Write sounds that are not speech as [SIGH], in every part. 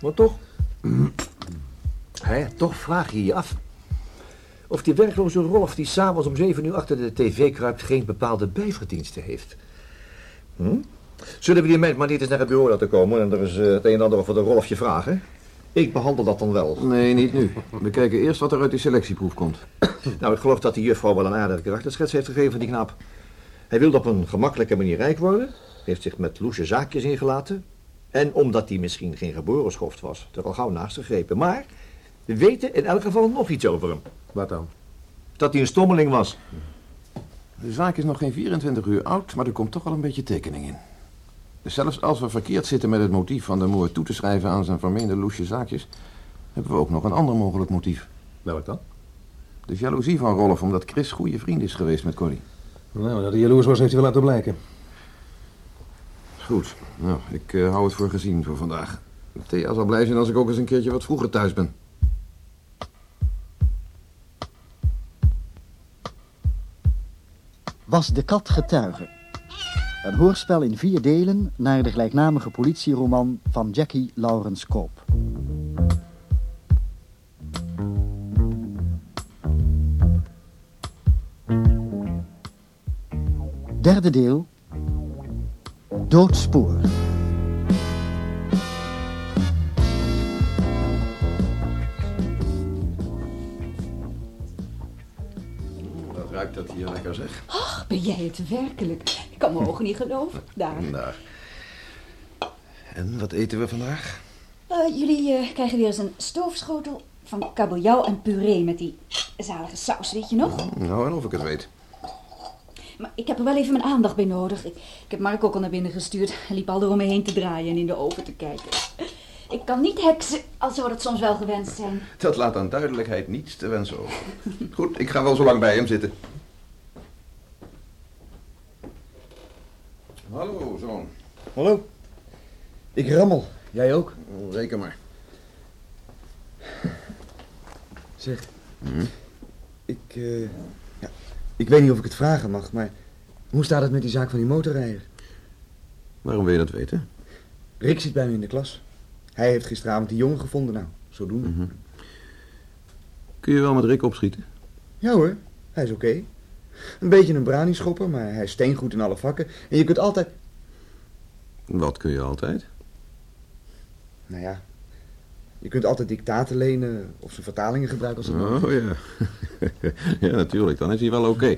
Maar toch... [CLEARS THROAT] Hè, toch vraag je je af... of die werkloze Rolf die s'avonds om zeven uur achter de tv kruipt... geen bepaalde bijverdiensten heeft. Hm? Zullen we die meid maar niet eens naar het bureau laten komen... en er eens eh, het een en ander over de Rolfje vragen? Ik behandel dat dan wel. Nee, niet nu. We kijken eerst wat er uit die selectieproef komt. [CLEARS THROAT] Nou, ik geloof dat die juffrouw wel een aardige karakterschets heeft gegeven van die knap. Hij wilde op een gemakkelijke manier rijk worden. Heeft zich met loesje zaakjes ingelaten. En omdat hij misschien geen geboren schoft was, er al gauw naast gegrepen. Maar we weten in elk geval nog iets over hem. Wat dan? Dat hij een stommeling was. De zaak is nog geen 24 uur oud, maar er komt toch al een beetje tekening in. Dus zelfs als we verkeerd zitten met het motief van de moord toe te schrijven aan zijn vermeende loesje zaakjes, hebben we ook nog een ander mogelijk motief. Welk dan? De jaloezie van Rolf, omdat Chris goede vriend is geweest met Corrie. Nou, dat hij jaloers was, heeft hij wel laten blijken. Goed, nou, ik eh, hou het voor gezien voor vandaag. Thea zal blij zijn als ik ook eens een keertje wat vroeger thuis ben. Was de kat getuige? Een hoorspel in vier delen naar de gelijknamige politieroman van Jackie Lawrence Koop. Derde deel. Doodspoor. Wat ruikt dat hier lekker zeg? Ach, ben jij het werkelijk? Ik kan mijn ogen niet geloven. Daar. Daar. En wat eten we vandaag? Eh, jullie eh, krijgen weer eens een stoofschotel van kabeljauw en puree met die zalige saus, weet je nog? Nou, en of ik het weet. Maar ik heb er wel even mijn aandacht bij nodig. Ik, ik heb Mark ook al naar binnen gestuurd. Hij liep al door me heen te draaien en in de oven te kijken. Ik kan niet heksen, al zou dat soms wel gewenst zijn. Dat laat aan duidelijkheid niets te wensen over. [LAUGHS] Goed, ik ga wel zo lang bij hem zitten. Hallo, zoon. Hallo. Ik rammel. Jij ook? Reken maar. Zeg. Ik, eh, ja, ik weet niet of ik het vragen mag, maar hoe staat het met die zaak van die motorrijder? Waarom wil je dat weten? Rick zit bij me in de klas. Hij heeft gisteravond die jongen gevonden, nou, zodoende. Mhm. Kun je wel met Rick opschieten? Ja hoor, hij is oké. Een beetje een brani-schopper, maar hij is steengoed in alle vakken. En je kunt altijd... Wat kun je altijd? Nou ja, je kunt altijd dictaten lenen of zijn vertalingen gebruiken als het nodig Oh ja. [LAUGHS] ja, natuurlijk. Dan is hij wel oké.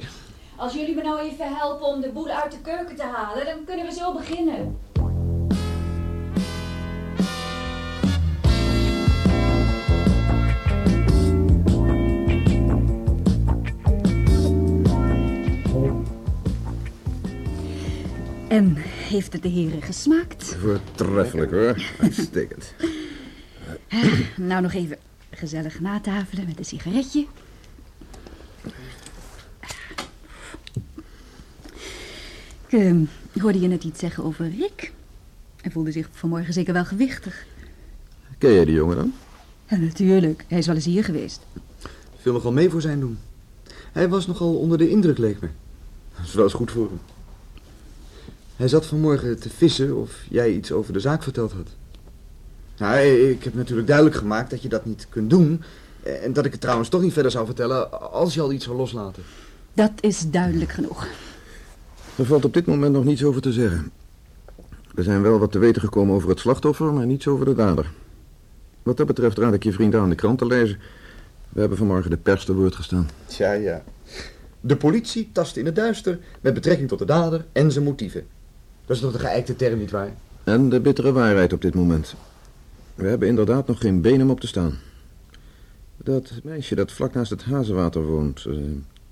Als jullie me nou even helpen om de boel uit de keuken te halen, dan kunnen we zo beginnen. En heeft het de heren gesmaakt? Voortreffelijk hoor. [LAUGHS] Uitstekend. [CLEARS THROAT] Nou, nog even gezellig natafelen met een sigaretje. Ik ehm, hoorde je net iets zeggen over Rick. Hij voelde zich vanmorgen zeker wel gewichtig. Ken jij die jongen dan? Ja, natuurlijk. Hij is wel eens hier geweest. Viel nogal mee voor zijn doen. Hij was nogal onder de indruk, leek me. Dat is wel eens goed voor hem. Hij zat vanmorgen te vissen of jij iets over de zaak verteld had. Nou, ik heb natuurlijk duidelijk gemaakt dat je dat niet kunt doen. En dat ik het trouwens toch niet verder zou vertellen als je al iets zou loslaten. Dat is duidelijk genoeg. Er valt op dit moment nog niets over te zeggen. We zijn wel wat te weten gekomen over het slachtoffer, maar niets over de dader. Wat dat betreft raad ik je vrienden aan de krant te lezen. We hebben vanmorgen de pers te woord gestaan. Tja, ja. De politie tast in het duister met betrekking tot de dader en zijn motieven. Dat is toch een geëikte term, nietwaar? En de bittere waarheid op dit moment. We hebben inderdaad nog geen been om op te staan. Dat meisje dat vlak naast het hazenwater woont, eh,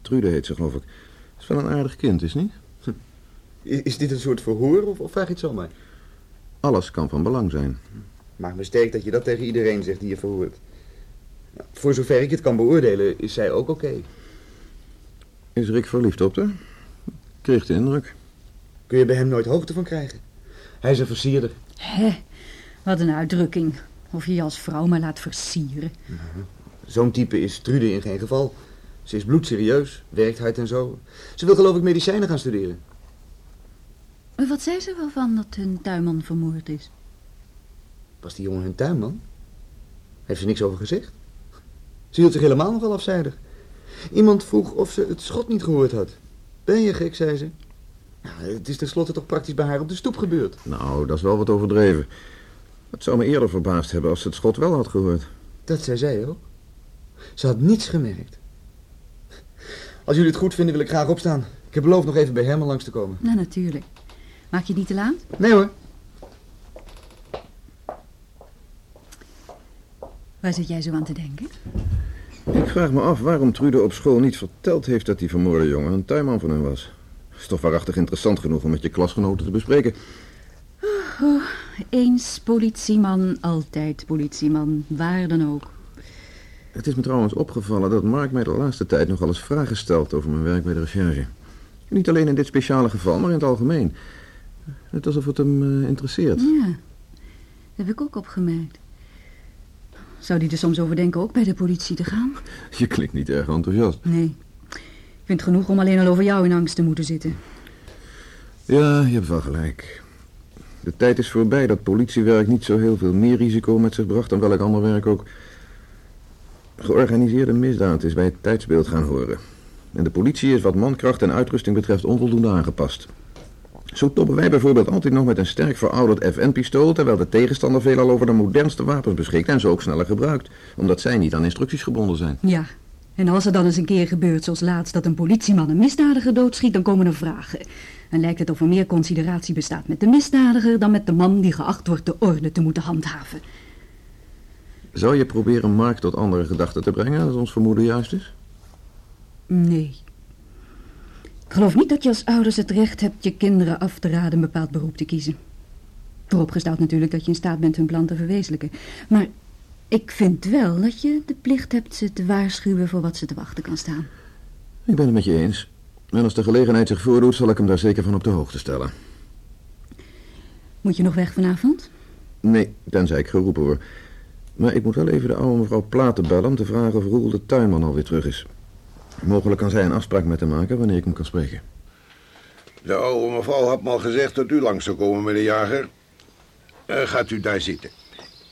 Trude heet ze geloof ik, is wel een aardig kind, is niet? Is, dit een soort verhoor of, of vraag je het zomaar? Alles kan van belang zijn. Maakt me sterk dat je dat tegen iedereen zegt die je verhoort. Nou, voor zover ik het kan beoordelen, is zij ook oké. Is Rick verliefd op haar? Kreeg de indruk. Kun je bij hem nooit hoogte van krijgen. Hij is een versierder. Hè, wat een uitdrukking. Of je je als vrouw maar laat versieren. Zo'n type is Trude in geen geval. Ze is bloedserieus, werkt hard en zo. Ze wil geloof ik medicijnen gaan studeren. Wat zei ze wel van dat hun tuinman vermoord is? Was die jongen hun tuinman? Heeft ze niks over gezegd? Ze hield zich helemaal nogal afzijdig. Iemand vroeg of ze het schot niet gehoord had. Ben je gek, zei ze. Ja, het is tenslotte toch praktisch bij haar op de stoep gebeurd. Nou, dat is wel wat overdreven. Het zou me eerder verbaasd hebben als ze het schot wel had gehoord. Dat zei zij ook. Ze had niets gemerkt. Als jullie het goed vinden, wil ik graag opstaan. Ik heb beloofd nog even bij Herman langs te komen. Nou, natuurlijk. Maak je het niet te laat? Nee hoor. Waar zit jij zo aan te denken? Ik vraag me af waarom Trude op school niet verteld heeft dat die vermoorde jongen een tuinman van hen was. Is toch waarachtig interessant genoeg om met je klasgenoten te bespreken. Eens politieman, altijd politieman. Waar dan ook. Het is me trouwens opgevallen dat Mark mij de laatste tijd nogal eens vragen stelt over mijn werk bij de recherche. Niet alleen in dit speciale geval, maar in het algemeen. Het alsof het hem eh, interesseert. Ja, dat heb ik ook opgemerkt. Zou die er soms over denken ook bij de politie te gaan? [LAUGHS] Je klinkt niet erg enthousiast. Nee. Ik vind het genoeg om alleen al over jou in angst te moeten zitten. Ja, je hebt wel gelijk. De tijd is voorbij dat politiewerk niet zo heel veel meer risico met zich bracht dan welk ander werk ook. Georganiseerde misdaad is bij het tijdsbeeld gaan horen. En de politie is wat mankracht en uitrusting betreft onvoldoende aangepast. Zo toppen wij bijvoorbeeld altijd nog met een sterk verouderd FN-pistool... terwijl de tegenstander veelal over de modernste wapens beschikt... en ze ook sneller gebruikt, omdat zij niet aan instructies gebonden zijn. Ja, en als er dan eens een keer gebeurt zoals laatst dat een politieman een misdadiger doodschiet, dan komen er vragen. En lijkt het of er meer consideratie bestaat met de misdadiger dan met de man die geacht wordt de orde te moeten handhaven. Zou je proberen Mark tot andere gedachten te brengen als ons vermoeden juist is? Nee. Ik geloof niet dat je als ouders het recht hebt je kinderen af te raden een bepaald beroep te kiezen. Vooropgesteld natuurlijk dat je in staat bent hun plan te verwezenlijken. Maar ik vind wel dat je de plicht hebt ze te waarschuwen voor wat ze te wachten kan staan. Ik ben het met je eens. En als de gelegenheid zich voordoet, zal ik hem daar zeker van op de hoogte stellen. Moet je nog weg vanavond? Nee, tenzij ik geroepen word. Maar ik moet wel even de oude mevrouw Platen bellen om te vragen of Roel de tuinman alweer terug is. Mogelijk kan zij een afspraak met hem maken wanneer ik hem kan spreken. De oude mevrouw had me al gezegd dat u langs zou komen, meneer Jager. Eh, gaat u daar zitten.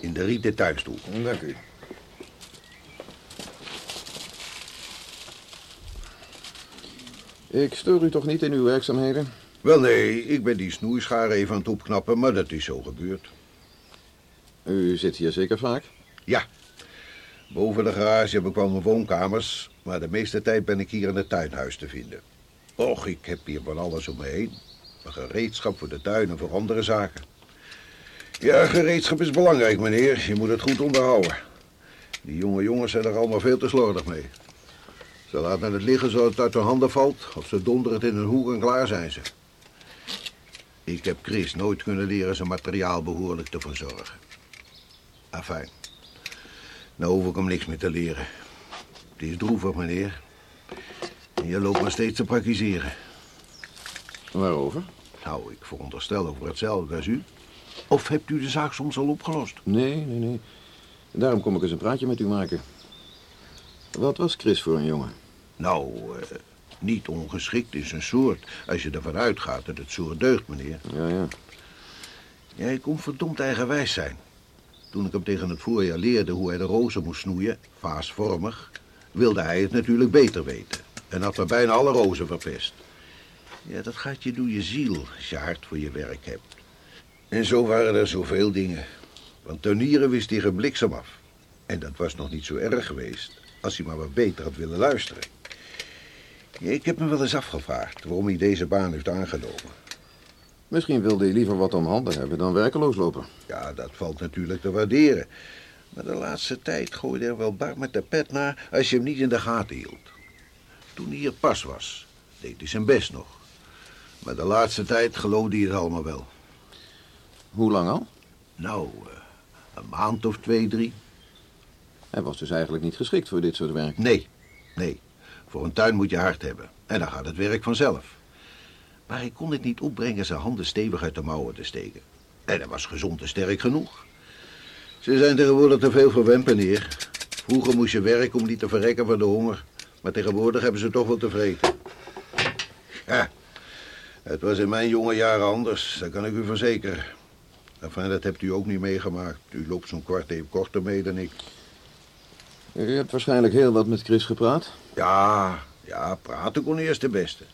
In de rieten tuinstoel. Dank u. Ik stoor u toch niet in uw werkzaamheden? Wel nee, ik ben die snoeischaar even aan het opknappen, maar dat is zo gebeurd. U zit hier zeker vaak? Ja, boven de garage heb ik wel mijn woonkamers, maar de meeste tijd ben ik hier in het tuinhuis te vinden. Och, ik heb hier van alles om me heen. Een gereedschap voor de tuin en voor andere zaken. Ja, gereedschap is belangrijk, meneer. Je moet het goed onderhouden. Die jonge jongens zijn er allemaal veel te slordig mee. Ze laten het liggen zodat het uit hun handen valt, of ze donderen het in een hoek en klaar zijn ze. Ik heb Chris nooit kunnen leren zijn materiaal behoorlijk te verzorgen. Afijn. Nou hoef ik hem niks meer te leren. Het is droevig, meneer. En je loopt maar steeds te praktiseren. Waarover? Nou, ik veronderstel over hetzelfde als u. Of hebt u de zaak soms al opgelost? Nee, nee, nee. Daarom kom ik eens een praatje met u maken. Wat was Chris voor een jongen? Nou, eh, niet ongeschikt in zijn soort. Als je ervan uitgaat dat het soort deugt, meneer. Ja, ja. Jij kon verdomd eigenwijs zijn. Toen ik hem tegen het voorjaar leerde hoe hij de rozen moest snoeien, vaasvormig, wilde hij het natuurlijk beter weten. En had er bijna alle rozen verpest. Ja, dat gaat je door je ziel als je hard voor je werk hebt. En zo waren er zoveel dingen. Want tuinieren wist hij bliksem af. En dat was nog niet zo erg geweest als hij maar wat beter had willen luisteren. Ik heb me wel eens afgevraagd waarom hij deze baan heeft aangenomen. Misschien wilde hij liever wat om handen hebben dan werkeloos lopen. Ja, dat valt natuurlijk te waarderen. Maar de laatste tijd gooide er wel bar met de pet naar als je hem niet in de gaten hield. Toen hij hier pas was, deed hij zijn best nog. Maar de laatste tijd geloofde hij het allemaal wel. Hoe lang al? Nou, eh, een maand of twee, drie. Hij was dus eigenlijk niet geschikt voor dit soort werk. Nee, nee. Voor een tuin moet je hard hebben. En dan gaat het werk vanzelf. Maar hij kon het niet opbrengen zijn handen stevig uit de mouwen te steken. En hij was gezond en sterk genoeg. Ze zijn tegenwoordig te veel voor wempen, neer. Vroeger moest je werken om niet te verrekken van de honger. Maar tegenwoordig hebben ze toch wel te vreten. Ja, het was in mijn jonge jaren anders, dat kan ik u verzekeren. Enfin, dat hebt u ook niet meegemaakt. U loopt zo'n kwart even korter mee dan ik. U hebt waarschijnlijk heel wat met Chris gepraat. Ja, ja, praten kon eerst de beste.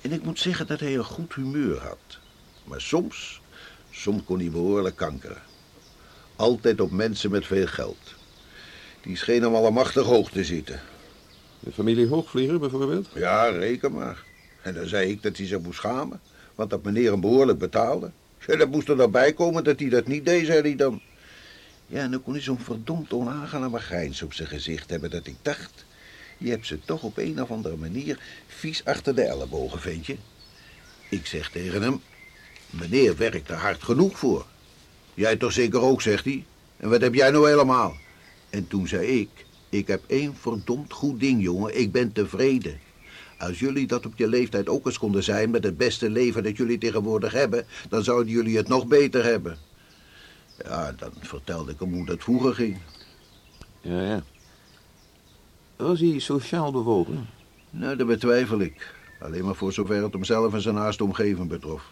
En ik moet zeggen dat hij een goed humeur had. Maar soms, soms kon hij behoorlijk kankeren. Altijd op mensen met veel geld. Die scheen hem allemachtig hoog te zitten. De familie Hoogvlieger bijvoorbeeld. Ja, reken maar. En dan zei ik dat hij zich moest schamen. Want dat meneer hem behoorlijk betaalde. Ja, dat moest er dan bij komen dat hij dat niet deed, zei hij dan. Ja, en dan kon hij zo'n verdomd onaangename grijns op zijn gezicht hebben dat ik dacht... Je hebt ze toch op een of andere manier vies achter de ellebogen, vind je? Ik zeg tegen hem... Meneer werkt er hard genoeg voor. Jij toch zeker ook, zegt hij. En wat heb jij nou helemaal? En toen zei ik... Ik heb één verdomd goed ding, jongen. Ik ben tevreden. Als jullie dat op je leeftijd ook eens konden zijn met het beste leven dat jullie tegenwoordig hebben, dan zouden jullie het nog beter hebben. Ja, dan vertelde ik hem hoe dat vroeger ging. Ja, ja. Was hij sociaal bewogen? Nou, dat betwijfel ik. Alleen maar voor zover het hemzelf en zijn naaste omgeving betrof.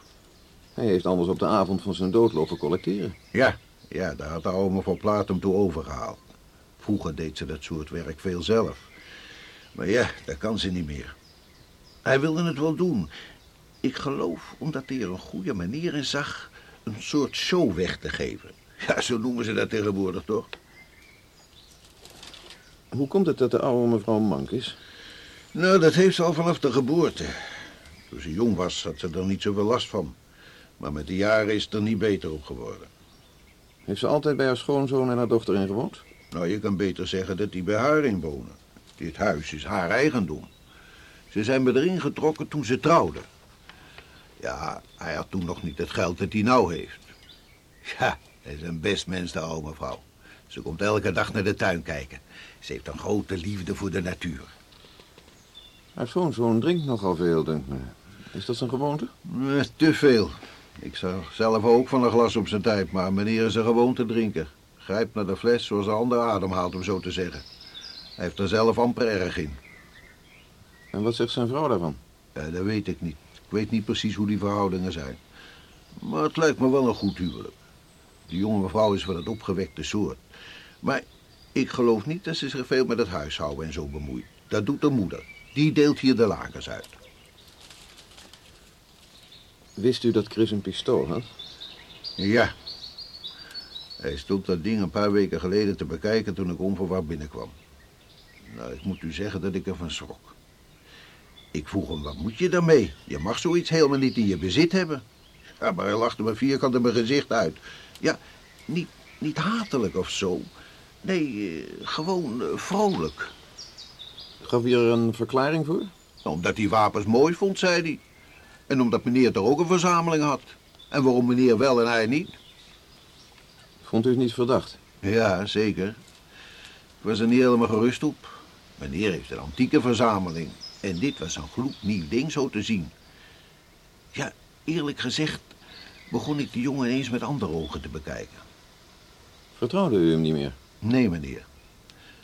Hij heeft anders op de avond van zijn dood lopen collecteren. Ja, ja, daar had de oude van Plaat hem toe overgehaald. Vroeger deed ze dat soort werk veel zelf. Maar ja, dat kan ze niet meer. Hij wilde het wel doen. Ik geloof omdat hij er een goede manier in zag een soort show weg te geven. Ja, zo noemen ze dat tegenwoordig toch? Hoe komt het dat de oude mevrouw mank is? Nou, dat heeft ze al vanaf de geboorte. Toen ze jong was, had ze er niet zoveel last van. Maar met de jaren is het er niet beter op geworden. Heeft ze altijd bij haar schoonzoon en haar dochter ingewoond? Nou, je kan beter zeggen dat die bij haar in wonen. Dit huis is haar eigendom. Ze zijn me erin getrokken toen ze trouwden. Ja, hij had toen nog niet het geld dat hij nou heeft. Ja, hij is een best mens, de oude mevrouw. Ze komt elke dag naar de tuin kijken. Ze heeft een grote liefde voor de natuur. Haar schoonzoon drinkt nogal veel, denk me. Is dat zijn gewoonte? Eh, te veel. Ik zou zelf ook van een glas op zijn tijd, maar meneer is een gewoonte drinker. Grijpt naar de fles zoals de ander ademhaalt, om zo te zeggen. Hij heeft er zelf amper erg in. En wat zegt zijn vrouw daarvan? Ja, dat weet ik niet. Ik weet niet precies hoe die verhoudingen zijn. Maar het lijkt me wel een goed huwelijk. Die jonge mevrouw is van het opgewekte soort. Maar ik geloof niet dat ze zich veel met het huishouden en zo bemoeit. Dat doet de moeder. Die deelt hier de lakens uit. Wist u dat Chris een pistool had? Ja. Hij stond dat ding een paar weken geleden te bekijken toen ik onverwacht binnenkwam. Nou, ik moet u zeggen dat ik ervan schrok. Ik vroeg hem, wat moet je daarmee? Je mag zoiets helemaal niet in je bezit hebben. Ja, maar hij lachte me vierkant in mijn gezicht uit. Ja, niet, niet hatelijk of zo. Nee, eh, gewoon eh, vrolijk. Gaf hij er een verklaring voor? Omdat hij wapens mooi vond, zei hij. En omdat meneer er ook een verzameling had. En waarom meneer wel en hij niet? Vond u het niet verdacht? Ja, zeker. Ik was er niet helemaal gerust op. Meneer heeft een antieke verzameling. En dit was een gloednieuw ding zo te zien. Ja, eerlijk gezegd begon ik de jongen ineens met andere ogen te bekijken. Vertrouwde u hem niet meer? Nee, meneer.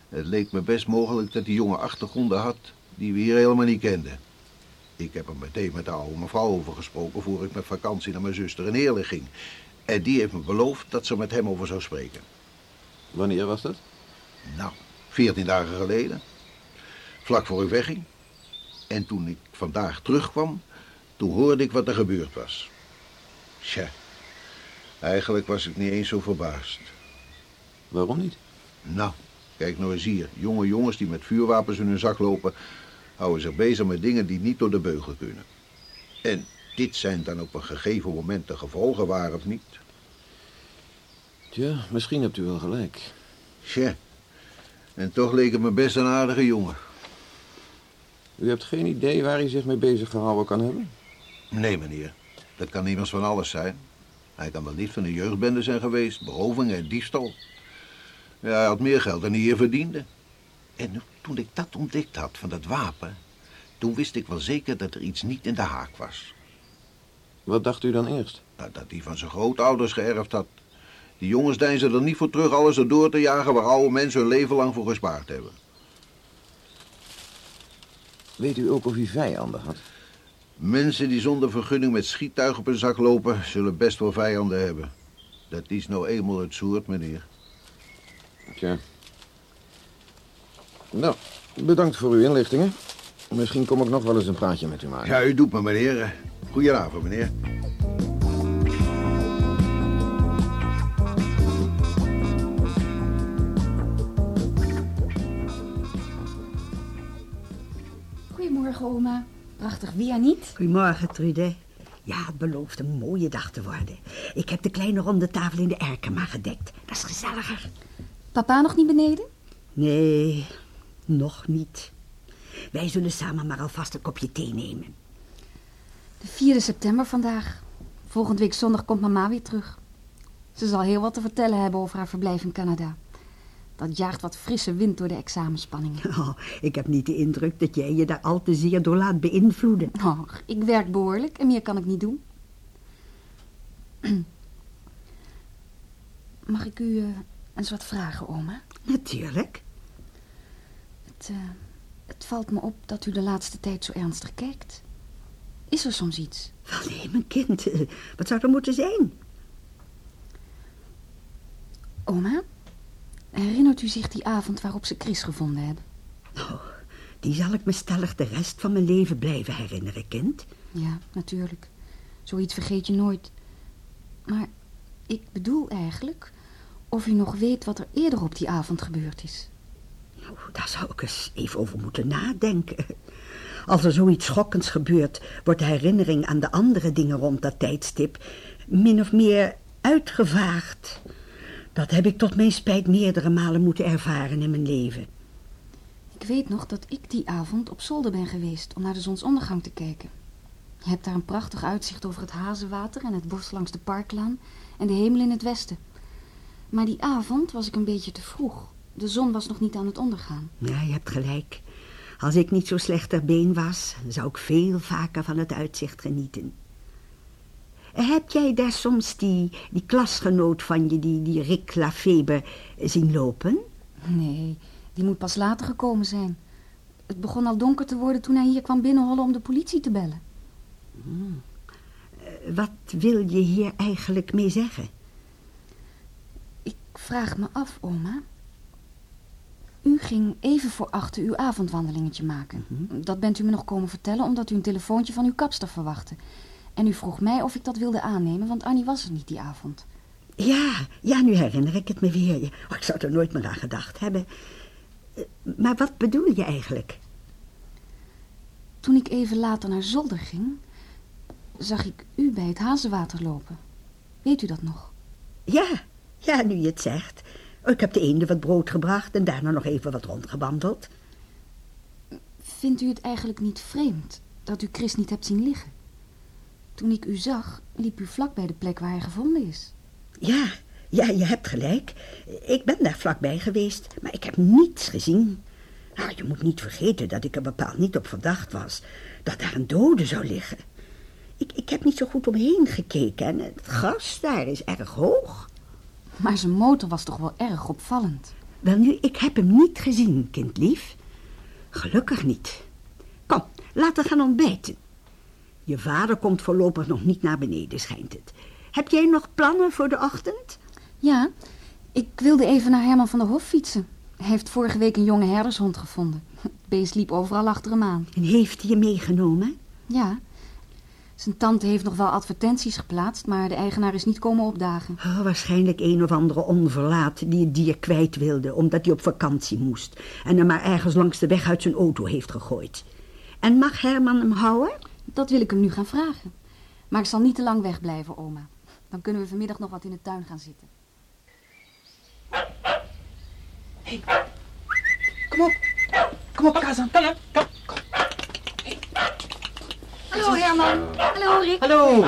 Het leek me best mogelijk dat die jongen achtergronden had die we hier helemaal niet kenden. Ik heb er meteen met de oude mevrouw over gesproken voor ik met vakantie naar mijn zuster in Heerlen ging. En die heeft me beloofd dat ze met hem over zou spreken. Wanneer was dat? Nou, veertien dagen geleden. Vlak voor ik wegging. En toen ik vandaag terugkwam, toen hoorde ik wat er gebeurd was. Tja, eigenlijk was ik niet eens zo verbaasd. Waarom niet? Nou, kijk nou eens hier. Jonge jongens die met vuurwapens in hun zak lopen... houden zich bezig met dingen die niet door de beugel kunnen. En dit zijn dan op een gegeven moment de gevolgen waar of niet? Tja, misschien hebt u wel gelijk. Tja, en toch leek het me best een aardige jongen. U hebt geen idee waar hij zich mee bezig gehouden kan hebben? Nee, meneer. Dat kan immers van alles zijn. Hij kan wel niet van de jeugdbende zijn geweest, beroving en diefstal. Ja, hij had meer geld dan hij hier verdiende. En toen ik dat ontdekt had van dat wapen... toen wist ik wel zeker dat er iets niet in de haak was. Wat dacht u dan eerst? Nou, dat hij van zijn grootouders geërfd had. Die jongens deinzen er niet voor terug alles erdoor te jagen... waar oude mensen hun leven lang voor gespaard hebben. Weet u ook of hij vijanden had? Mensen die zonder vergunning met schiettuig op hun zak lopen... zullen best wel vijanden hebben. Dat is nou eenmaal het soort, meneer. Tja. Nou, bedankt voor uw inlichtingen. Misschien kom ik nog wel eens een praatje met u maken. Ja, u doet me, meneer. Goedenavond, meneer. Prachtig weer niet? Goedemorgen, Trude. Ja, het belooft een mooie dag te worden. Ik heb de kleine ronde tafel in de Erkema gedekt. Dat is gezelliger. Papa nog niet beneden? Nee, nog niet. Wij zullen samen maar alvast een kopje thee nemen. De 4 september vandaag. Volgende week zondag komt mama weer terug. Ze zal heel wat te vertellen hebben over haar verblijf in Canada. Dat jaagt wat frisse wind door de examenspanningen. [LAUGHS] Oh, ik heb niet de indruk dat jij je daar al te zeer door laat beïnvloeden. Oh, ik werk behoorlijk en meer kan ik niet doen. [CLEARS THROAT] Mag ik u eh, eens wat vragen, oma? Natuurlijk. Het, eh, het valt me op dat u de laatste tijd zo ernstig kijkt. Is er soms iets? Wel nee, mijn kind. [LAUGHS] Wat zou er moeten zijn? Oma, herinnert u zich die avond waarop ze Chris gevonden hebben? Oh, die zal ik me stellig de rest van mijn leven blijven herinneren, kind. Ja, natuurlijk. Zoiets vergeet je nooit. Maar ik bedoel eigenlijk of u nog weet wat er eerder op die avond gebeurd is. Nou, daar zou ik eens even over moeten nadenken. Als er zoiets schokkends gebeurt, wordt de herinnering aan de andere dingen rond dat tijdstip min of meer uitgevaagd. Dat heb ik tot mijn spijt meerdere malen moeten ervaren in mijn leven. Ik weet nog dat ik die avond op zolder ben geweest om naar de zonsondergang te kijken. Je hebt daar een prachtig uitzicht over het hazenwater en het bos langs de parklaan en de hemel in het westen. Maar die avond was ik een beetje te vroeg. De zon was nog niet aan het ondergaan. Ja, je hebt gelijk. Als ik niet zo slecht ter been was, zou ik veel vaker van het uitzicht genieten. Heb jij daar soms die, die klasgenoot van je, die, die Rick Lafeber, zien lopen? Nee, die moet pas later gekomen zijn. Het begon al donker te worden toen hij hier kwam binnenhollen om de politie te bellen. Wat wil je hier eigenlijk mee zeggen? Ik vraag me af, oma. U ging even voor achter uw avondwandelingetje maken. Dat bent u me nog komen vertellen omdat u een telefoontje van uw kapster verwachtte. En u vroeg mij of ik dat wilde aannemen, want Annie was er niet die avond. Ja, ja, nu herinner ik het me weer. Oh, ik zou er nooit meer aan gedacht hebben. Eh, Maar wat bedoel je eigenlijk? Toen ik even later naar zolder ging, zag ik u bij het hazenwater lopen. Weet u dat nog? Ja, ja, nu je het zegt. Oh, Ik heb de eenden wat brood gebracht en daarna nog even wat rondgewandeld. Vindt u het eigenlijk niet vreemd dat u Chris niet hebt zien liggen? Toen ik u zag, liep u vlak bij de plek waar hij gevonden is. Ja, ja, je hebt gelijk. Ik ben daar vlakbij geweest, maar ik heb niets gezien. Nou, je moet niet vergeten dat ik er bepaald niet op verdacht was dat daar een dode zou liggen. Ik, ik heb niet zo goed omheen gekeken en het gras daar is erg hoog. Maar zijn motor was toch wel erg opvallend. Welnu, ik heb hem niet gezien, kindlief. Gelukkig niet. Kom, laten we gaan ontbijten. Je vader komt voorlopig nog niet naar beneden, schijnt het. Heb jij nog plannen voor de ochtend? Ja, ik wilde even naar Herman van der Hof fietsen. Hij heeft vorige week een jonge herdershond gevonden. Het beest liep overal achter hem aan. En heeft hij je meegenomen? Ja, zijn tante heeft nog wel advertenties geplaatst, maar de eigenaar is niet komen opdagen. Oh, waarschijnlijk een of andere onverlaat die het dier kwijt wilde... omdat hij op vakantie moest... en hem maar ergens langs de weg uit zijn auto heeft gegooid. En mag Herman hem houden? Dat wil ik hem nu gaan vragen. Maar ik zal niet te lang wegblijven, oma. Dan kunnen we vanmiddag nog wat in de tuin gaan zitten. Kom op. Kom op, Kazan. Kom op. Kom. Hallo Herman. Hallo Rick. Hallo.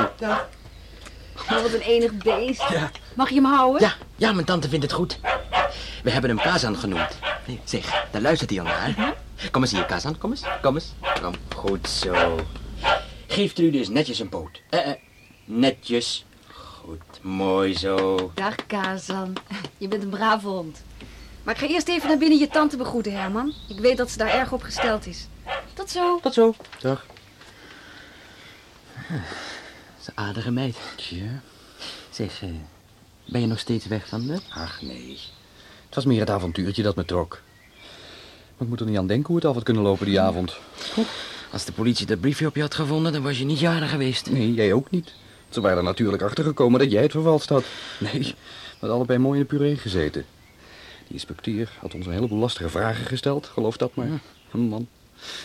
Oh, wat een enig beest. Ja. Mag je hem houden? Ja, ja, mijn tante vindt het goed. We hebben hem Kazan genoemd. Zeg, daar luistert hij al naar. Kom eens hier, Kazan. Kom eens. Kom eens. Kom. Goed zo. Geeft u dus netjes een poot. Eh, eh, netjes. Goed, mooi zo. Dag Kazan. Je bent een brave hond. Maar ik ga eerst even naar binnen je tante begroeten, Herman. Ik weet dat ze daar erg op gesteld is. Tot zo. Tot zo. Dag. Dat is een aardige meid. Tja, Zeg, eh, Ben je nog steeds weg van de... Ach, nee. Het was meer het avontuurtje dat me trok. Maar ik moet er niet aan denken hoe het af had kunnen lopen die avond. Als de politie dat briefje op je had gevonden, dan was je niet jarig geweest. Nee, jij ook niet. Ze waren er natuurlijk achter gekomen dat jij het vervalst had. Nee, we hadden allebei mooi in de puree gezeten. Die inspecteur had ons een heleboel lastige vragen gesteld, geloof dat maar. Hm, Man,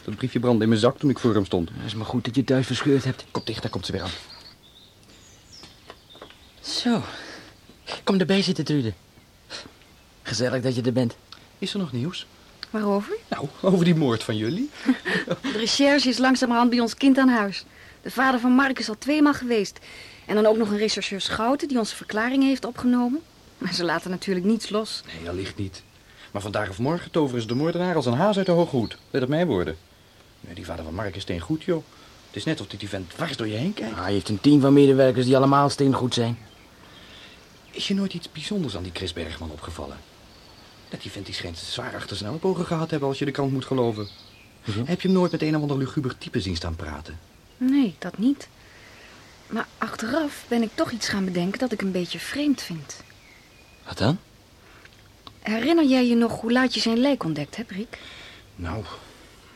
dat briefje brandde in mijn zak toen ik voor hem stond. Het is maar goed dat je thuis verscheurd hebt. Kom dicht, daar komt ze weer aan. Zo. Kom erbij zitten, Trude. Gezellig dat je er bent. Is er nog nieuws? Waarover? Nou, over die moord van jullie. [LAUGHS] De recherche is langzamerhand bij ons kind aan huis. De vader van Mark is al tweemaal geweest. En dan ook nog een rechercheur Schouten die onze verklaring heeft opgenomen. Maar ze laten natuurlijk niets los. Nee, dat ligt niet. Maar vandaag of morgen toveren ze de moordenaar als een haas uit de hoge hoed. Let op mijn woorden. Nee, die vader van Mark is steen goed, joh. Het is net of die vent dwars door je heen kijkt. Ah, hij heeft een team van medewerkers die allemaal steengoed zijn. Is je nooit iets bijzonders aan die Chris Bergman opgevallen? Dat die vent die schijnt zwaar achter zijn ellebogen gehad hebben als je de krant moet geloven. Heb je hem nooit met een of ander luguber type zien staan praten? Nee, dat niet. Maar achteraf ben ik toch iets gaan bedenken dat ik een beetje vreemd vind. Wat dan? Herinner jij je nog hoe laat je zijn lijk ontdekt hebt, Rick? Nou,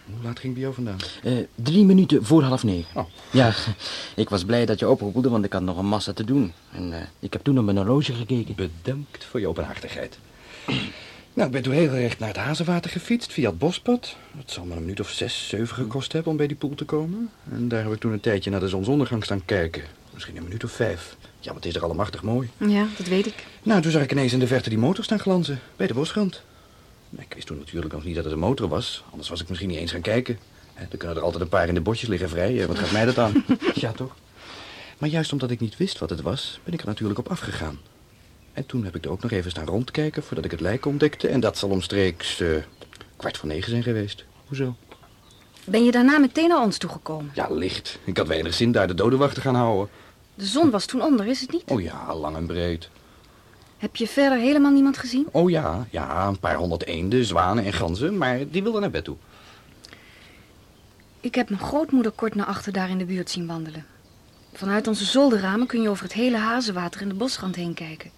hoe laat ging bij jou vandaan? Eh, drie minuten voor half negen. Oh. Ja, [LAUGHS] ik was blij dat je oproepelde, want ik had nog een massa te doen. En eh, ik heb toen op mijn horloge gekeken. Bedankt voor je openhartigheid. Nou, ik ben toen heel recht naar het Hazenwater gefietst via het bospad. Het zal me een minuut of zes, zeven gekost hebben om bij die poel te komen. En daar heb ik toen een tijdje naar de zonsondergang staan kijken. Misschien een minuut of vijf. Ja, wat is er allemachtig mooi. Ja, dat weet ik. Nou, toen zag ik ineens in de verte die motor staan glanzen, bij de bosrand. Ik wist toen natuurlijk nog niet dat het een motor was, anders was ik misschien niet eens gaan kijken. Dan kunnen er altijd een paar in de bosjes liggen vrij, wat gaat mij dat aan? [LAUGHS] ja, toch? Maar juist omdat ik niet wist wat het was, ben ik er natuurlijk op afgegaan. En toen heb ik er ook nog even staan rondkijken voordat ik het lijk ontdekte. En dat zal omstreeks eh, kwart voor negen zijn geweest. Hoezo? Ben je daarna meteen naar ons toegekomen? Ja, licht. Ik had weinig zin daar de dodenwacht te gaan houden. De zon was toen onder, is het niet? Oh ja, lang en breed. Heb je verder helemaal niemand gezien? Oh ja, ja, een paar honderd eenden, zwanen en ganzen, maar die wilden naar bed toe. Ik heb mijn grootmoeder kort naar achter daar in de buurt zien wandelen. Vanuit onze zolderramen kun je over het hele hazenwater en de bosrand heen kijken.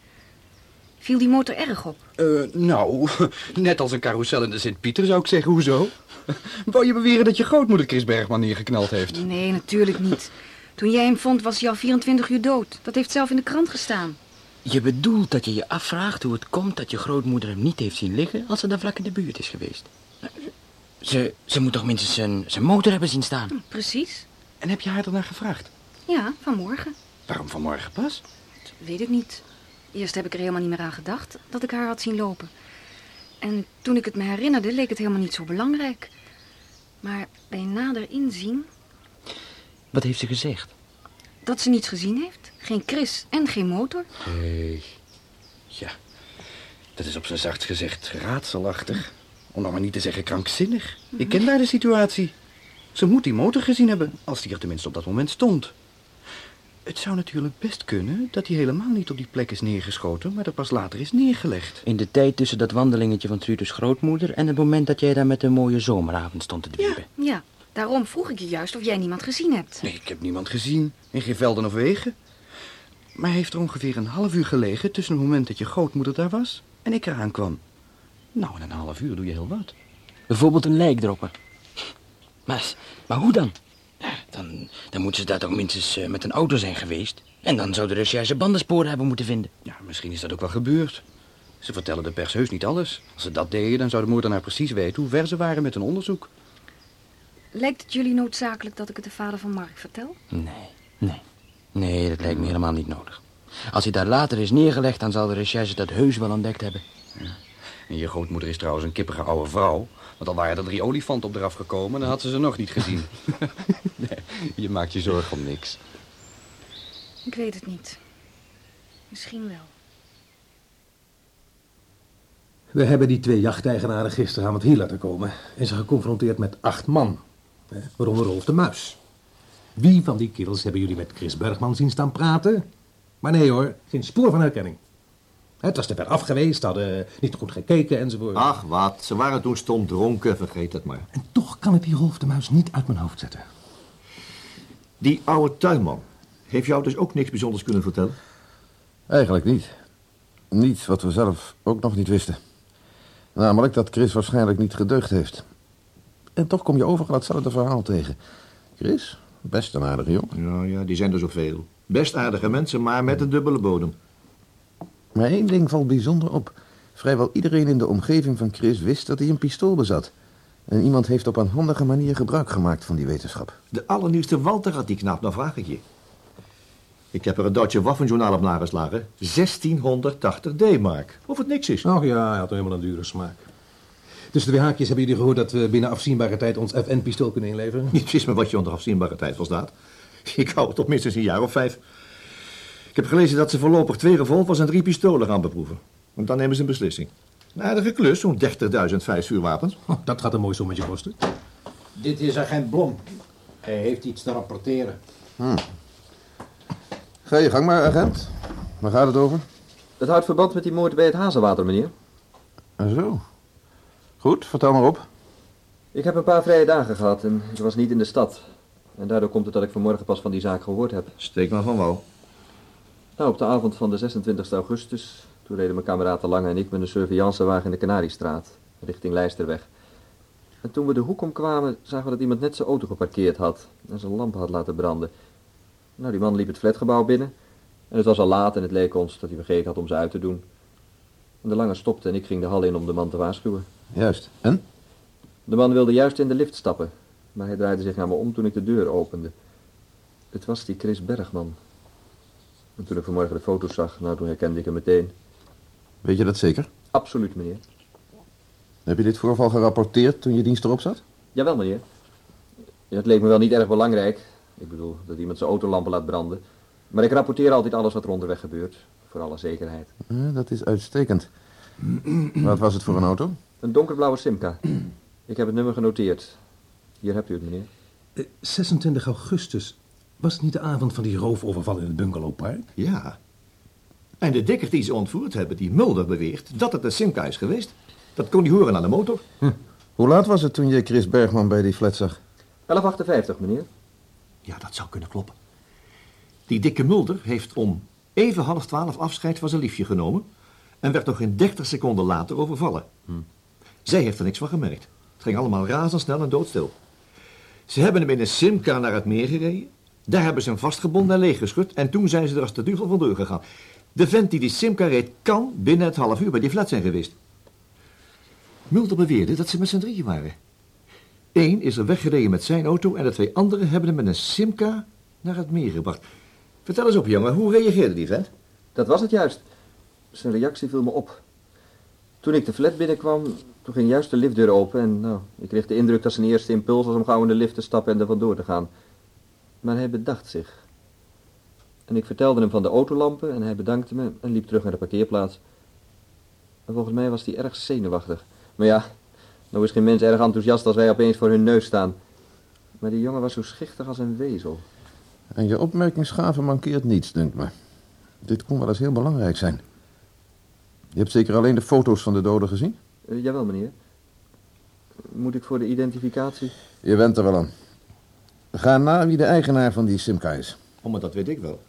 Viel die motor erg op? Eh, nou, [LAUGHS] net als een carrousel in de Sint-Pieter zou ik zeggen, hoezo? [LAUGHS] Wou je beweren dat je grootmoeder Chris Bergman neergeknald heeft? Nee, natuurlijk niet. Toen jij hem vond was hij al 24 uur dood. Dat heeft zelf in de krant gestaan. Je bedoelt dat je je afvraagt hoe het komt dat je grootmoeder hem niet heeft zien liggen als ze daar vlak in de buurt is geweest. Ze, ze moet toch minstens zijn, zijn motor hebben zien staan. Hm, Precies. En heb je haar daarna gevraagd? Ja, vanmorgen. Waarom vanmorgen pas? Weet ik niet. Eerst heb ik er helemaal niet meer aan gedacht dat ik haar had zien lopen. En toen ik het me herinnerde, leek het helemaal niet zo belangrijk. Maar bij nader inzien Wat heeft ze gezegd? dat ze niets gezien heeft. Geen Chris en geen motor. Hé, ja, dat is op zijn zachtst gezegd raadselachtig. Om nog maar niet te zeggen krankzinnig. Ik ken daar de situatie. Ze moet die motor gezien hebben, als die er tenminste op dat moment stond. Het zou natuurlijk best kunnen dat hij helemaal niet op die plek is neergeschoten, maar dat pas later is neergelegd. In de tijd tussen dat wandelingetje van Trudes grootmoeder en het moment dat jij daar met een mooie zomeravond stond te dwiepen. Ja, daarom vroeg ik je juist of jij niemand gezien hebt. Nee, ik heb niemand gezien. In geen velden of wegen. Maar hij heeft er ongeveer een half uur gelegen tussen het moment dat je grootmoeder daar was en ik eraan kwam. Nou, in een half uur doe je heel wat. Bijvoorbeeld een lijk droppen. Maar, maar hoe dan? Ja, Dan, dan moeten ze daar toch minstens eh, met een auto zijn geweest. En dan zou de recherche bandensporen hebben moeten vinden. Ja, misschien is dat ook wel gebeurd. Ze vertellen de pers heus niet alles. Als ze dat deden, dan zou de moordenaar precies weten hoe ver ze waren met hun onderzoek. Lijkt het jullie noodzakelijk dat ik het de vader van Mark vertel? Nee, nee. Nee, dat lijkt me helemaal niet nodig. Als hij daar later is neergelegd, dan zal de recherche dat heus wel ontdekt hebben. En je grootmoeder is trouwens een kippige oude vrouw. Want al waren er drie olifanten op eraf gekomen, dan had ze ze nog niet gezien. [LAUGHS] nee, je maakt je zorgen om niks. Ik weet het niet. Misschien wel. We hebben die twee jachteigenaren gisteravond hier laten komen en ze geconfronteerd met acht man, hè, waaronder Rolf de Muis. Wie van die kerels hebben jullie met Chris Bergman zien staan praten? Maar nee hoor, geen spoor van herkenning. Het was te ver af geweest, hadden niet goed gekeken enzovoort. Ach, wat. Ze waren toen stom dronken, vergeet het maar. En toch kan ik die Rolf de Muis niet uit mijn hoofd zetten. Die oude tuinman heeft jou dus ook niks bijzonders kunnen vertellen? Eigenlijk niet. Niets wat we zelf ook nog niet wisten. Namelijk dat Chris waarschijnlijk niet gedeugd heeft. En toch kom je overal hetzelfde verhaal tegen. Chris, best een aardige jongen. Ja, ja, die zijn er zoveel. Best aardige mensen, maar met een dubbele bodem. Maar één ding valt bijzonder op. Vrijwel iedereen in de omgeving van Chris wist dat hij een pistool bezat. En iemand heeft op een handige manier gebruik gemaakt van die wetenschap. De allernieuwste Walter had die knap, dan vraag ik je. Ik heb er een Duitse waffenjournaal op nageslagen. 1680 D-mark. Of het niks is. Oh ja, hij had helemaal een dure smaak. Tussen de twee haakjes hebben jullie gehoord dat we binnen afzienbare tijd ons FN-pistool kunnen inleveren? [LAUGHS] Niet precies me wat je onder afzienbare tijd verstaat. Ik hou het op minstens een jaar of vijf. Ik heb gelezen dat ze voorlopig twee revolvers en drie pistolen gaan beproeven. Want dan nemen ze een beslissing. Een aardige klus, zo'n 30.000 vuurwapens. Oh, dat gaat een mooi sommetje kosten. Dit is agent Blom. Hij heeft iets te rapporteren. Hm. Ga je gang maar, agent. Waar gaat het over? Het houdt verband met die moord bij het Hazelwater, meneer. En zo. Goed, vertel maar op. Ik heb een paar vrije dagen gehad en ik was niet in de stad. En daardoor komt het dat ik vanmorgen pas van die zaak gehoord heb. Steek maar van wal. Nou, op de avond van de 26 augustus, toen reden mijn kameraad De Lange en ik met een surveillancewagen in de Canariestraat, richting Lijsterweg. En toen we de hoek omkwamen, zagen we dat iemand net zijn auto geparkeerd had en zijn lamp had laten branden. Nou, die man liep het flatgebouw binnen en het was al laat en het leek ons dat hij vergeten had om ze uit te doen. En De Lange stopte en ik ging de hal in om de man te waarschuwen. Juist. En? De man wilde juist in de lift stappen, maar hij draaide zich naar me om toen ik de deur opende. Het was die Chris Bergman. En toen ik vanmorgen de foto's zag, nou toen herkende ik hem meteen. Weet je dat zeker? Absoluut, meneer. Heb je dit voorval gerapporteerd toen je dienst erop zat? Jawel, meneer. Ja, het leek me wel niet erg belangrijk. Ik bedoel, dat iemand zijn autolampen laat branden. Maar ik rapporteer altijd alles wat er onderweg gebeurt. Voor alle zekerheid. Ja, dat is uitstekend. Wat was het voor een auto? Een donkerblauwe Simca. Ik heb het nummer genoteerd. Hier hebt u het, meneer. Eh, 26 augustus. Was het niet de avond van die roofoverval in het bungalowpark? Ja. En de dikker die ze ontvoerd hebben, die Mulder beweert dat het een Simca is geweest. Dat kon hij horen aan de motor. Hm. Hoe laat was het toen je Chris Bergman bij die flat zag? 11.58, meneer. Ja, dat zou kunnen kloppen. Die dikke Mulder heeft om even half twaalf afscheid van zijn liefje genomen... en werd nog geen 30 seconden later overvallen. Hm. Zij heeft er niks van gemerkt. Het ging allemaal razendsnel en doodstil. Ze hebben hem in een Simca naar het meer gereden. Daar hebben ze hem vastgebonden en leeggeschud... en toen zijn ze er als de duivel vandoor gegaan. De vent die die Simca reed kan binnen het half uur bij die flat zijn geweest. Mulder beweerde dat ze met z'n drieën waren. Eén is er weggereden met zijn auto en de twee anderen hebben hem met een Simca naar het meer gebracht. Vertel eens op, jongen, hoe reageerde die vent? Dat was het juist. Zijn reactie viel me op. Toen ik de flat binnenkwam, toen ging juist de liftdeur open en nou, ik kreeg de indruk dat zijn eerste impuls was om gauw in de lift te stappen en er vandoor te gaan. Maar hij bedacht zich. En ik vertelde hem van de autolampen en hij bedankte me en liep terug naar de parkeerplaats. En volgens mij was hij erg zenuwachtig. Maar ja, nou is geen mens erg enthousiast als wij opeens voor hun neus staan. Maar die jongen was zo schichtig als een wezel. En je opmerkingsgave mankeert niets, dunkt me. Dit kon wel eens heel belangrijk zijn. Je hebt zeker alleen de foto's van de doden gezien? Uh, jawel, meneer. Moet ik voor de identificatie? Je bent er wel aan. Ga na wie de eigenaar van die Simca is. Oh, maar dat weet ik wel.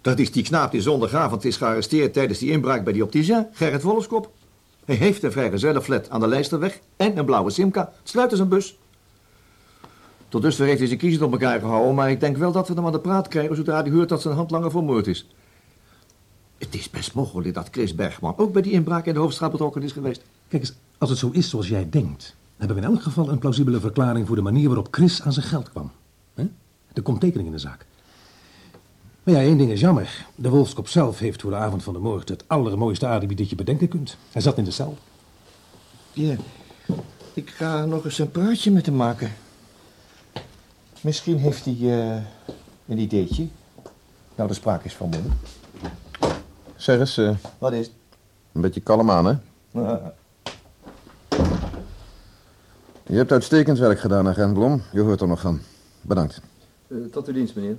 Dat is die knaap die zondagavond is gearresteerd tijdens die inbraak bij die opticien, Gerrit Wolfskop. Hij heeft een vrijgezellenflat aan de Lijsterweg en een blauwe Simca. Sluiten zijn bus. Tot dusver heeft hij zijn kiezen op elkaar gehouden, maar ik denk wel dat we hem aan de praat krijgen zodra hij hoort dat zijn handlanger vermoord is. Het is best mogelijk dat Chris Bergman ook bij die inbraak in de hoofdstraat betrokken is geweest. Kijk eens, als het zo is zoals jij denkt, hebben we in elk geval een plausibele verklaring voor de manier waarop Chris aan zijn geld kwam. He? Er komt tekening in de zaak. Maar ja, één ding is jammer. De Wolfskop zelf heeft voor de avond van de moord het allermooiste alibi dat je bedenken kunt. Hij zat in de cel. Ja, ik ga nog eens een praatje met hem maken. Misschien heeft hij uh, een ideetje. Nou, de sprake is van moeder. Zeg eens... Uh, Wat is het? Een beetje kalm aan, hè? Uh, je hebt uitstekend werk gedaan, agent Blom. Je hoort er nog van. Bedankt. Uh, tot uw dienst, meneer.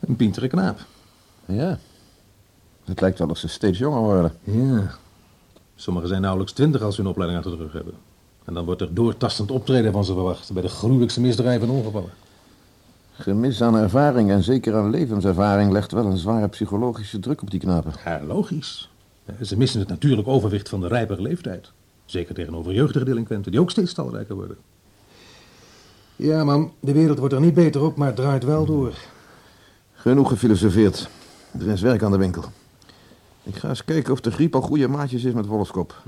Een pintere knaap. Ja. Het lijkt wel of ze steeds jonger worden. Ja. Sommigen zijn nauwelijks twintig als ze hun opleiding achter de rug hebben. En dan wordt er doortastend optreden van ze verwacht bij de gruwelijkste misdrijven en ongevallen. Gemis aan ervaring en zeker aan levenservaring legt wel een zware psychologische druk op die knapen. Ja, logisch. Ze missen het natuurlijk overwicht van de rijpere leeftijd. Zeker tegenover jeugdige delinquenten, die ook steeds talrijker worden. Ja, man, de wereld wordt er niet beter op, maar het draait wel door. Genoeg gefilosofeerd. Er is werk aan de winkel. Ik ga eens kijken of de griep al goede maatjes is met Wolfskop.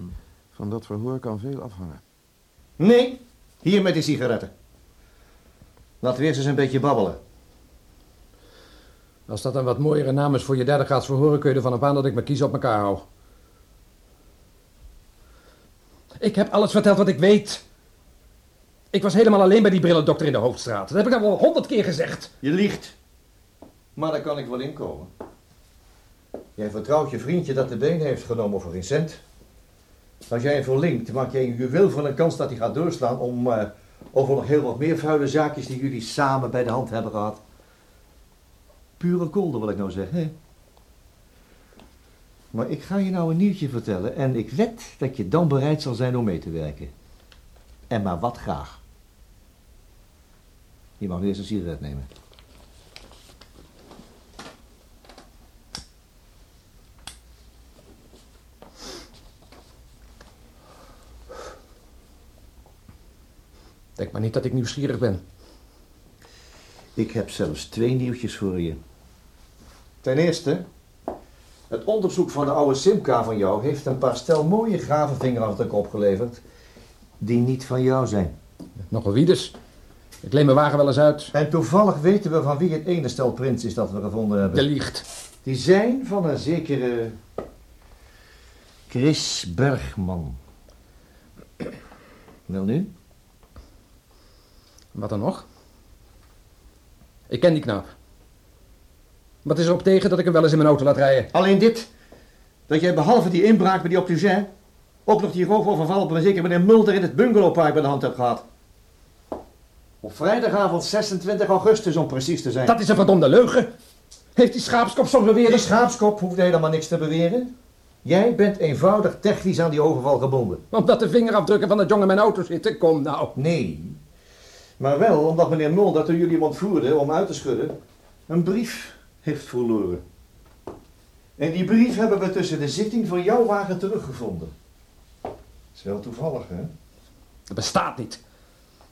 Van dat verhoor kan veel afhangen. Nee, hier met die sigaretten. Laten we eerst eens een beetje babbelen. Als dat een wat mooiere naam is voor je derde graads verhoren, kun je ervan op aan dat ik mijn kies op elkaar hou. Ik heb alles verteld wat ik weet. Ik was helemaal alleen bij die brillendokter in de Hoofdstraat. Dat heb ik al wel honderd keer gezegd. Je liegt. Maar daar kan ik wel inkomen. Jij vertrouwt je vriendje dat de benen heeft genomen voor geen cent. Als jij hem verlinkt, maak jij een juweel van een kans dat hij gaat doorslaan om eh, over nog heel wat meer vuile zaakjes die jullie samen bij de hand hebben gehad. Pure kolder wil ik nou zeggen. Maar ik ga je nou een nieuwtje vertellen en ik wed dat je dan bereid zal zijn om mee te werken. En maar wat graag. Je mag nu eerst een sigaret nemen. Denk maar niet dat ik nieuwsgierig ben. Ik heb zelfs twee nieuwtjes voor je. Ten eerste, het onderzoek van de oude Simca van jou heeft een paar stel mooie gravenvingerafdrukken opgeleverd die niet van jou zijn. Nogal wie dus? Ik leen mijn wagen wel eens uit. En toevallig weten we van wie het ene stel prints is dat we gevonden hebben. Je liegt. Die zijn van een zekere Chris Bergman. Wel nu? Wat dan nog? Ik ken die knaap. Wat is er op tegen dat ik hem wel eens in mijn auto laat rijden? Alleen dit. Dat jij behalve die inbraak bij die opticien... ook nog die roofoverval op een zeker meneer Mulder in het bungalowpark bij de hand hebt gehad. Op vrijdagavond 26 augustus om precies te zijn. Dat is een verdomde leugen. Heeft die schaapskop soms beweerd? Die schaapskop hoeft helemaal niks te beweren. Jij bent eenvoudig technisch aan die overval gebonden. Omdat de vingerafdrukken van de jongen in mijn auto zitten? Kom nou. Nee. Maar wel omdat meneer Mulder toen jullie hem ontvoerden om uit te schudden... een brief heeft verloren. En die brief hebben we tussen de zitting van jouw wagen teruggevonden. is wel toevallig, hè? Dat bestaat niet.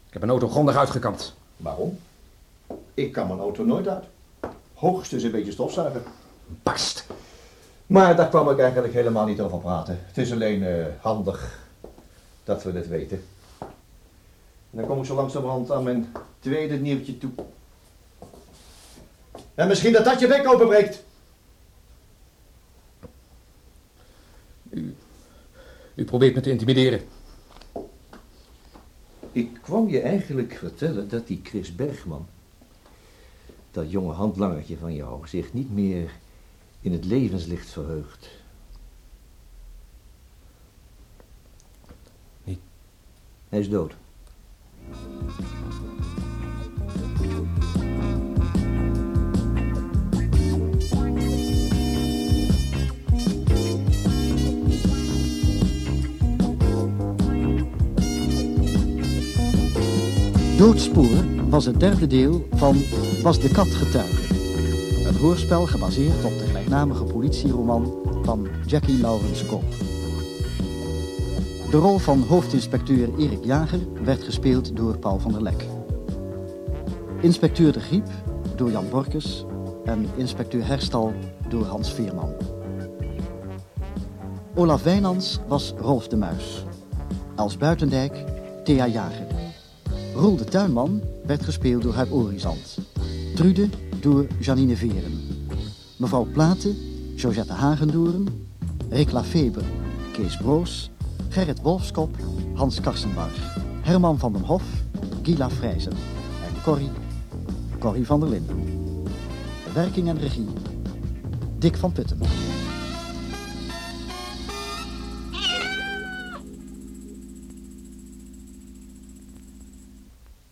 Ik heb mijn auto grondig uitgekampt. Waarom? Ik kan mijn auto nooit uit. Hoogstens een beetje stofzuigen. Past. Maar daar kwam ik eigenlijk helemaal niet over praten. Het is alleen eh, handig dat we dit weten. En dan kom ik zo langzamerhand aan mijn tweede nieuwtje toe. En misschien dat dat je bek openbreekt. U probeert me te intimideren. Ik kwam je eigenlijk vertellen dat die Chris Bergman, dat jonge handlangertje van jou, zich niet meer in het levenslicht verheugt. Niet. Hij is dood. Doodsporen was het derde deel van Was de kat getuige? Een hoorspel gebaseerd op de gelijknamige politieroman van Jackie Lawrence Koop. De rol van hoofdinspecteur Erik Jager werd gespeeld door Paul van der Lek. Inspecteur de Griep door Jan Borkes en inspecteur Herstal door Hans Veerman. Olaf Wijnands was Rolf de Muis. Els Buitendijk, Thea Jager. Roel de Tuinman werd gespeeld door Huip Orizant. Trude door Janine Veren. Mevrouw Platen, Georgette Hagendoren. Rick Lafeber, Kees Broos. Gerrit Wolfskop, Hans Karsenbarg. Herman van den Hof, Gila Vrijzen. En Corrie, Corrie van der Linden. Werking en regie, Dick van Putten.